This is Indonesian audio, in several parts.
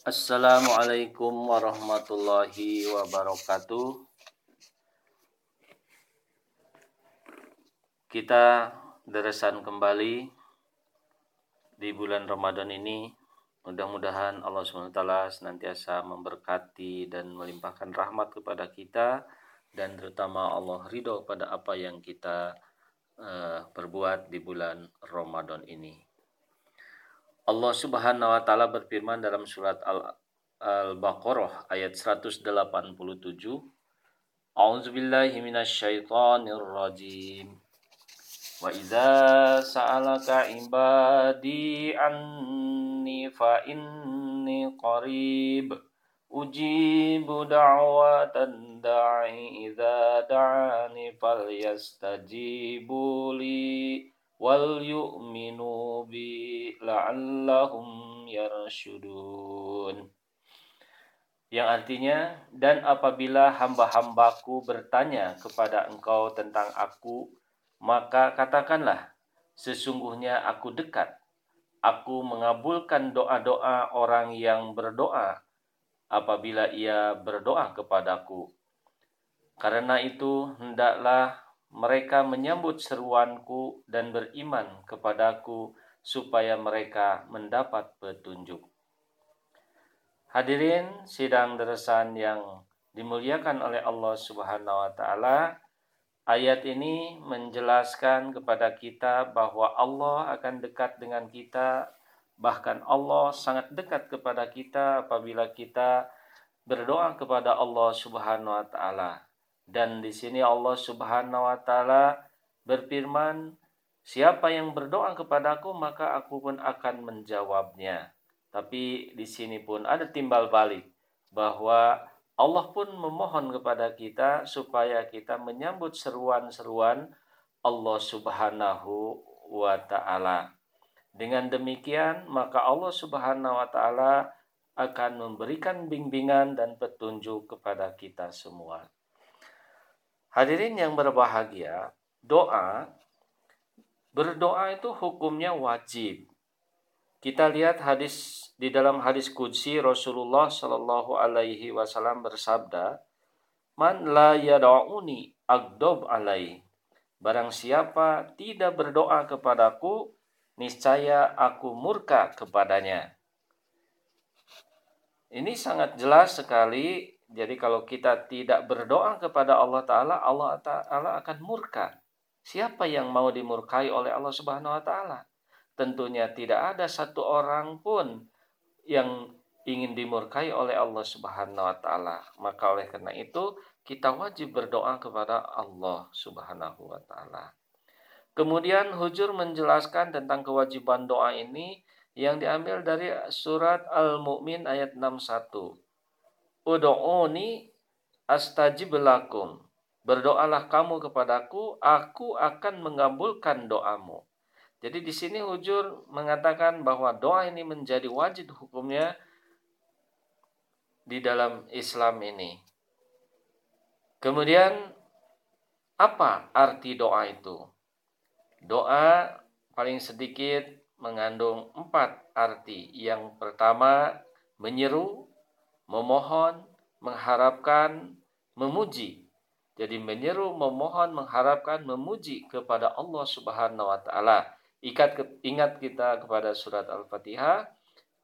Assalamualaikum warahmatullahi wabarakatuh. Kita deresan kembali di bulan Ramadan ini. Mudah-mudahan Allah SWT senantiasa memberkati dan melimpahkan rahmat kepada kita dan terutama Allah ridho pada apa yang kita uh, perbuat di bulan Ramadan ini. Allah Subhanahu wa taala berfirman dalam surat Al-Baqarah Al ayat 187 A'udzubillahi minasyaitonir rajim. Wa idza sa'alaka ibadi anni fa inni qarib. Ujibu da'watan da'i idza da'ani falyastajibu li wal yu'minu la'allahum yarshudun yang artinya dan apabila hamba-hambaku bertanya kepada engkau tentang aku maka katakanlah sesungguhnya aku dekat. Aku mengabulkan doa-doa orang yang berdoa apabila ia berdoa kepadaku. Karena itu hendaklah mereka menyambut seruanku dan beriman kepadaku supaya mereka mendapat petunjuk. Hadirin sidang deresan yang dimuliakan oleh Allah Subhanahu wa taala, ayat ini menjelaskan kepada kita bahwa Allah akan dekat dengan kita, bahkan Allah sangat dekat kepada kita apabila kita berdoa kepada Allah Subhanahu wa taala. Dan di sini Allah Subhanahu wa taala berfirman, "Siapa yang berdoa kepadaku, maka aku pun akan menjawabnya." Tapi di sini pun ada timbal balik bahwa Allah pun memohon kepada kita supaya kita menyambut seruan-seruan Allah Subhanahu wa taala. Dengan demikian, maka Allah Subhanahu wa taala akan memberikan bimbingan dan petunjuk kepada kita semua. Hadirin yang berbahagia, doa berdoa itu hukumnya wajib. Kita lihat hadis di dalam hadis kudsi Rasulullah Shallallahu Alaihi Wasallam bersabda, "Man la yad'uni agdob alai." Barang siapa tidak berdoa kepadaku, niscaya aku murka kepadanya. Ini sangat jelas sekali jadi kalau kita tidak berdoa kepada Allah Ta'ala, Allah Ta'ala akan murka. Siapa yang mau dimurkai oleh Allah Subhanahu Wa Ta'ala? Tentunya tidak ada satu orang pun yang ingin dimurkai oleh Allah Subhanahu Wa Ta'ala. Maka oleh karena itu kita wajib berdoa kepada Allah Subhanahu Wa Ta'ala. Kemudian Hujur menjelaskan tentang kewajiban doa ini yang diambil dari surat Al-Mu'min ayat 61 Udu'uni astajib lakum. Berdoalah kamu kepadaku, aku akan mengabulkan doamu. Jadi di sini Hujur mengatakan bahwa doa ini menjadi wajib hukumnya di dalam Islam ini. Kemudian apa arti doa itu? Doa paling sedikit mengandung empat arti. Yang pertama menyeru, memohon, mengharapkan, memuji. Jadi menyeru, memohon, mengharapkan, memuji kepada Allah Subhanahu wa taala. Ikat ingat kita kepada surat Al-Fatihah,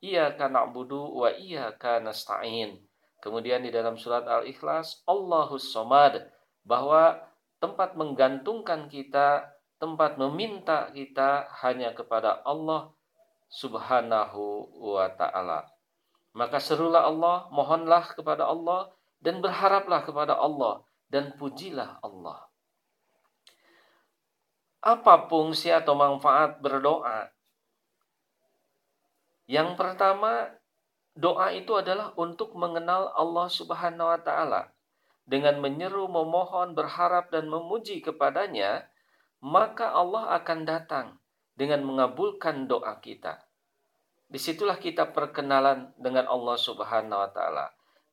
Iyyaka na'budu wa iyyaka nasta'in. Kemudian di dalam surat Al-Ikhlas, Allahus Somad, bahwa tempat menggantungkan kita, tempat meminta kita hanya kepada Allah Subhanahu wa taala. Maka serulah Allah, mohonlah kepada Allah, dan berharaplah kepada Allah, dan pujilah Allah. Apa fungsi atau manfaat berdoa? Yang pertama, doa itu adalah untuk mengenal Allah Subhanahu wa Ta'ala. Dengan menyeru, memohon, berharap, dan memuji kepadanya, maka Allah akan datang dengan mengabulkan doa kita. Di situlah kita perkenalan dengan Allah Subhanahu wa Ta'ala.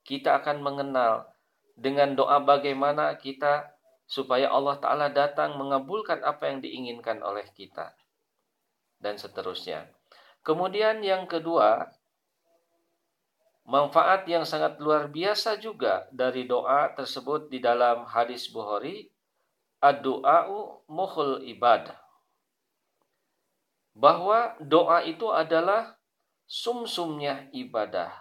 Kita akan mengenal dengan doa bagaimana kita supaya Allah Ta'ala datang mengabulkan apa yang diinginkan oleh kita, dan seterusnya. Kemudian, yang kedua, Manfaat yang sangat luar biasa juga dari doa tersebut di dalam hadis Bukhari, ad-du'a'u mukhul ibadah. Bahwa doa itu adalah sumsumnya ibadah.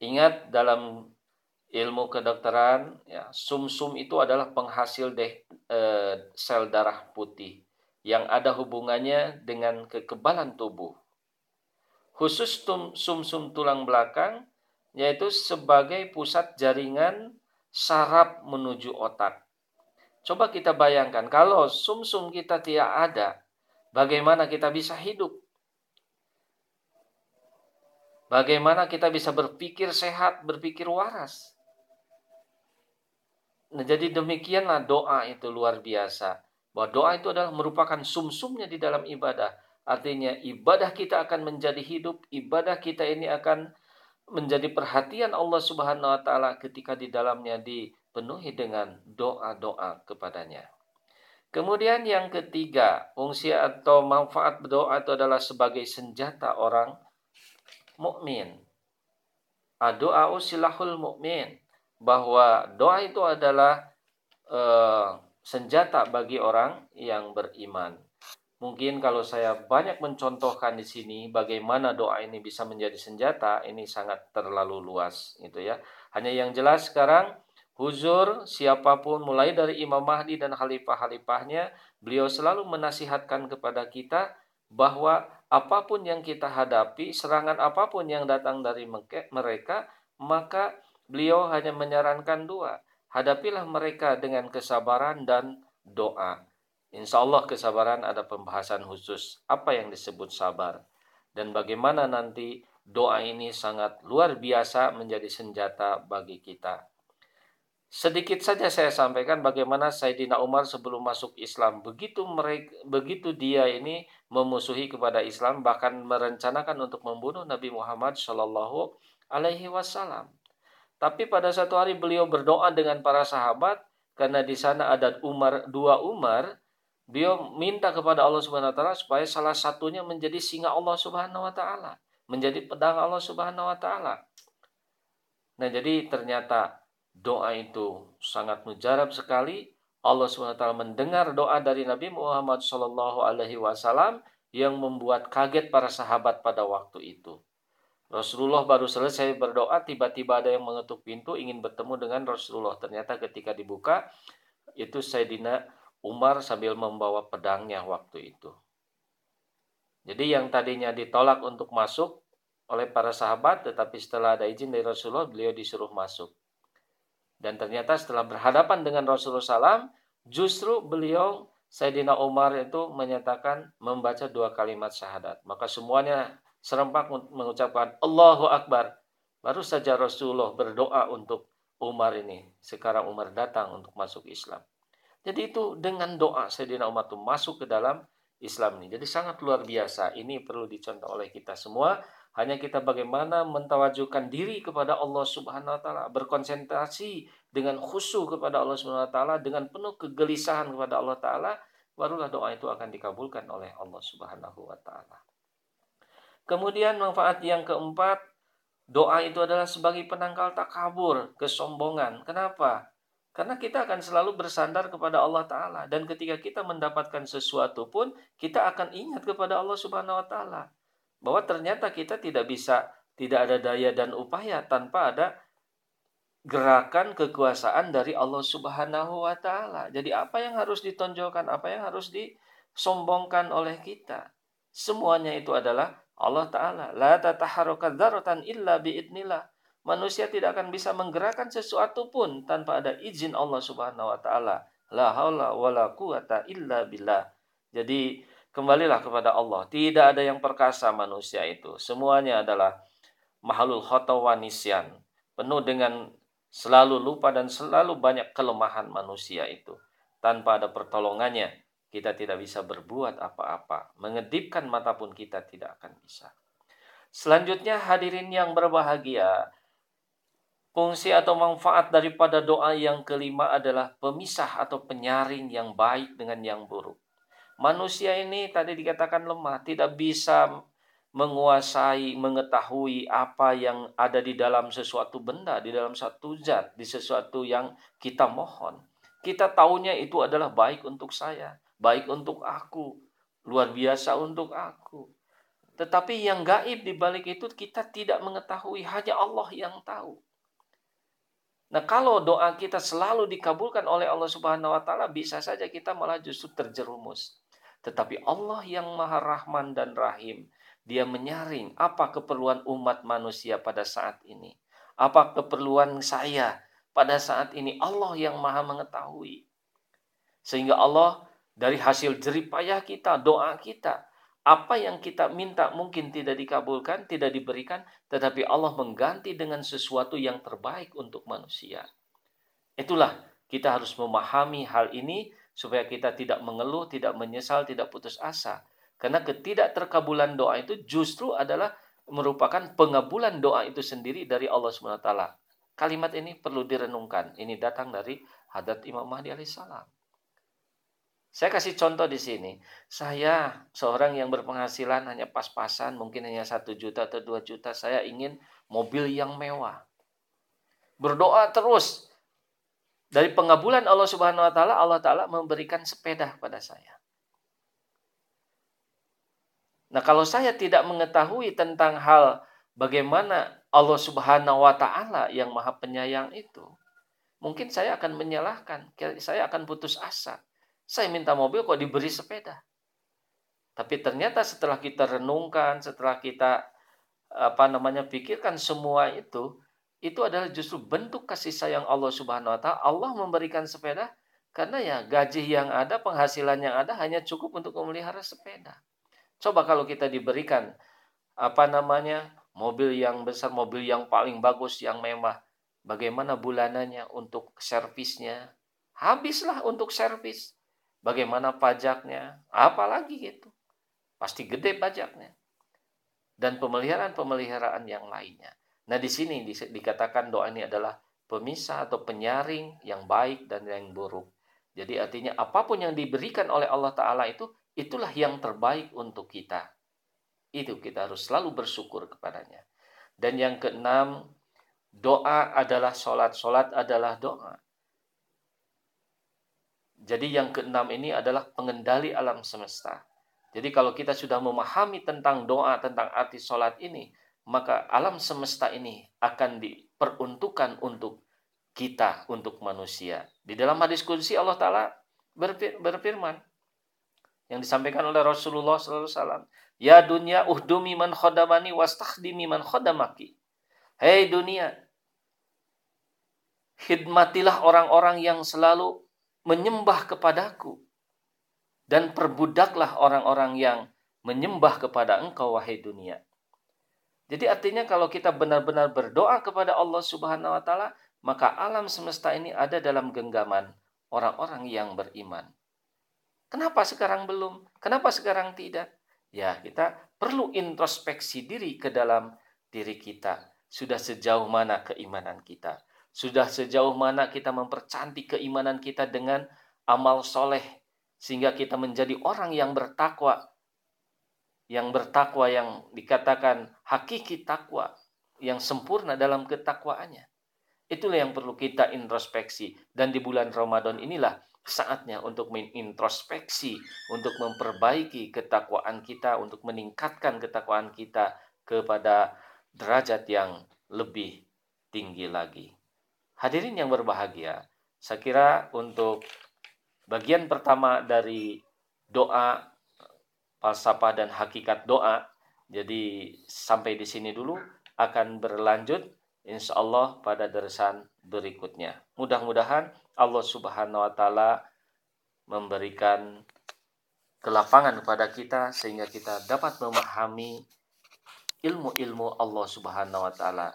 Ingat dalam ilmu kedokteran, ya, sumsum itu adalah penghasil de, eh, sel darah putih yang ada hubungannya dengan kekebalan tubuh khusus sumsum tulang belakang yaitu sebagai pusat jaringan saraf menuju otak. Coba kita bayangkan kalau sumsum kita tidak ada, bagaimana kita bisa hidup? Bagaimana kita bisa berpikir sehat, berpikir waras? Nah, jadi demikianlah doa itu luar biasa. Bahwa doa itu adalah merupakan sumsumnya di dalam ibadah Artinya ibadah kita akan menjadi hidup, ibadah kita ini akan menjadi perhatian Allah Subhanahu wa taala ketika di dalamnya dipenuhi dengan doa-doa kepadanya. Kemudian yang ketiga, fungsi atau manfaat berdoa itu adalah sebagai senjata orang mukmin. Doa usilahul mukmin bahwa doa itu adalah uh, senjata bagi orang yang beriman. Mungkin kalau saya banyak mencontohkan di sini bagaimana doa ini bisa menjadi senjata, ini sangat terlalu luas gitu ya. Hanya yang jelas sekarang huzur siapa pun mulai dari Imam Mahdi dan khalifah-khalifahnya, beliau selalu menasihatkan kepada kita bahwa apa pun yang kita hadapi, serangan apa pun yang datang dari mereka, maka beliau hanya menyarankan dua. Hadapilah mereka dengan kesabaran dan doa. Insya Allah kesabaran ada pembahasan khusus apa yang disebut sabar dan bagaimana nanti doa ini sangat luar biasa menjadi senjata bagi kita. Sedikit saja saya sampaikan bagaimana Sayyidina Umar sebelum masuk Islam begitu mereka begitu dia ini memusuhi kepada Islam bahkan merencanakan untuk membunuh Nabi Muhammad Shallallahu Alaihi Wasallam. Tapi pada satu hari beliau berdoa dengan para sahabat karena di sana ada Umar dua Umar Beliau minta kepada Allah Subhanahu wa taala supaya salah satunya menjadi singa Allah Subhanahu wa taala, menjadi pedang Allah Subhanahu wa taala. Nah, jadi ternyata doa itu sangat mujarab sekali. Allah Subhanahu wa taala mendengar doa dari Nabi Muhammad wasallam yang membuat kaget para sahabat pada waktu itu. Rasulullah baru selesai berdoa, tiba-tiba ada yang mengetuk pintu ingin bertemu dengan Rasulullah. Ternyata ketika dibuka, itu Sayyidina Umar sambil membawa pedangnya waktu itu. Jadi yang tadinya ditolak untuk masuk oleh para sahabat, tetapi setelah ada izin dari Rasulullah, beliau disuruh masuk. Dan ternyata setelah berhadapan dengan Rasulullah SAW, justru beliau Sayyidina Umar itu menyatakan membaca dua kalimat syahadat. Maka semuanya serempak mengucapkan Allahu Akbar. Baru saja Rasulullah berdoa untuk Umar ini. Sekarang Umar datang untuk masuk Islam. Jadi itu dengan doa Sayyidina Umar itu masuk ke dalam Islam ini. Jadi sangat luar biasa. Ini perlu dicontoh oleh kita semua. Hanya kita bagaimana mentawajukan diri kepada Allah Subhanahu wa taala, berkonsentrasi dengan khusyuk kepada Allah Subhanahu wa taala, dengan penuh kegelisahan kepada Allah taala, barulah doa itu akan dikabulkan oleh Allah Subhanahu wa taala. Kemudian manfaat yang keempat, doa itu adalah sebagai penangkal takabur, kesombongan. Kenapa? Karena kita akan selalu bersandar kepada Allah Ta'ala. Dan ketika kita mendapatkan sesuatu pun, kita akan ingat kepada Allah Subhanahu Wa Ta'ala. Bahwa ternyata kita tidak bisa, tidak ada daya dan upaya tanpa ada gerakan kekuasaan dari Allah Subhanahu Wa Ta'ala. Jadi apa yang harus ditonjolkan, apa yang harus disombongkan oleh kita. Semuanya itu adalah Allah Ta'ala. La tataharukat daratan illa biidnillah manusia tidak akan bisa menggerakkan sesuatu pun tanpa ada izin Allah Subhanahu wa taala. La haula wala quwata illa billah. Jadi kembalilah kepada Allah. Tidak ada yang perkasa manusia itu. Semuanya adalah mahalul khotawanisyan. Penuh dengan selalu lupa dan selalu banyak kelemahan manusia itu. Tanpa ada pertolongannya, kita tidak bisa berbuat apa-apa. Mengedipkan mata pun kita tidak akan bisa. Selanjutnya hadirin yang berbahagia, Fungsi atau manfaat daripada doa yang kelima adalah pemisah atau penyaring yang baik dengan yang buruk. Manusia ini tadi dikatakan lemah, tidak bisa menguasai, mengetahui apa yang ada di dalam sesuatu benda, di dalam satu zat, di sesuatu yang kita mohon. Kita tahunya itu adalah baik untuk saya, baik untuk aku, luar biasa untuk aku. Tetapi yang gaib di balik itu kita tidak mengetahui, hanya Allah yang tahu. Nah, kalau doa kita selalu dikabulkan oleh Allah Subhanahu wa taala, bisa saja kita malah justru terjerumus. Tetapi Allah yang Maha Rahman dan Rahim, dia menyaring apa keperluan umat manusia pada saat ini. Apa keperluan saya pada saat ini. Allah yang maha mengetahui. Sehingga Allah dari hasil jeripayah kita, doa kita, apa yang kita minta mungkin tidak dikabulkan, tidak diberikan, tetapi Allah mengganti dengan sesuatu yang terbaik untuk manusia. Itulah kita harus memahami hal ini supaya kita tidak mengeluh, tidak menyesal, tidak putus asa. Karena ketidakterkabulan doa itu justru adalah merupakan pengabulan doa itu sendiri dari Allah SWT. Kalimat ini perlu direnungkan. Ini datang dari hadat Imam Mahdi alaihissalam. Saya kasih contoh di sini. Saya seorang yang berpenghasilan hanya pas-pasan, mungkin hanya satu juta atau dua juta. Saya ingin mobil yang mewah. Berdoa terus. Dari pengabulan Allah Subhanahu Wa Taala, Allah Taala memberikan sepeda pada saya. Nah, kalau saya tidak mengetahui tentang hal bagaimana Allah Subhanahu wa taala yang Maha Penyayang itu, mungkin saya akan menyalahkan, saya akan putus asa. Saya minta mobil kok diberi sepeda. Tapi ternyata setelah kita renungkan, setelah kita apa namanya pikirkan semua itu, itu adalah justru bentuk kasih sayang Allah Subhanahu wa taala. Allah memberikan sepeda karena ya gaji yang ada, penghasilan yang ada hanya cukup untuk memelihara sepeda. Coba kalau kita diberikan apa namanya mobil yang besar, mobil yang paling bagus, yang mewah, bagaimana bulanannya untuk servisnya? Habislah untuk servis. Bagaimana pajaknya? Apalagi gitu. Pasti gede pajaknya. Dan pemeliharaan-pemeliharaan yang lainnya. Nah di sini dikatakan doa ini adalah pemisah atau penyaring yang baik dan yang buruk. Jadi artinya apa pun yang diberikan oleh Allah Ta'ala itu Itulah yang terbaik untuk kita. Itu kita harus selalu bersyukur kepadanya. Dan yang keenam, doa adalah sholat. Sholat adalah doa. Jadi yang keenam ini adalah pengendali alam semesta. Jadi kalau kita sudah memahami tentang doa, tentang arti sholat ini, maka alam semesta ini akan diperuntukkan untuk kita, untuk manusia. Di dalam hadis kunci Allah Ta'ala berfirman, yang disampaikan oleh Rasulullah SAW. Ya dunia uhdumi man khodamani wastakhdimi man khodamaki. Hei dunia, khidmatilah orang-orang yang selalu menyembah kepadaku. Dan perbudaklah orang-orang yang menyembah kepada engkau, wahai dunia. Jadi artinya kalau kita benar-benar berdoa kepada Allah Subhanahu wa taala, maka alam semesta ini ada dalam genggaman orang-orang yang beriman. Kenapa sekarang belum? Kenapa sekarang tidak? Ya, kita perlu introspeksi diri ke dalam diri kita. Sudah sejauh mana keimanan kita? Sudah sejauh mana kita mempercantik keimanan kita dengan amal soleh sehingga kita menjadi orang yang bertakwa yang bertakwa yang dikatakan hakiki takwa yang sempurna dalam ketakwaannya. Itulah yang perlu kita introspeksi dan di bulan Ramadan inilah saatnya untuk mengintrospeksi, untuk memperbaiki ketakwaan kita, untuk meningkatkan ketakwaan kita kepada derajat yang lebih tinggi lagi. Hadirin yang berbahagia, saya kira untuk bagian pertama dari doa, falsafah dan hakikat doa, jadi sampai di sini dulu akan berlanjut insya Allah pada deresan berikutnya. Mudah-mudahan Allah Subhanahu wa taala memberikan kelapangan kepada kita sehingga kita dapat memahami ilmu-ilmu Allah Subhanahu wa taala.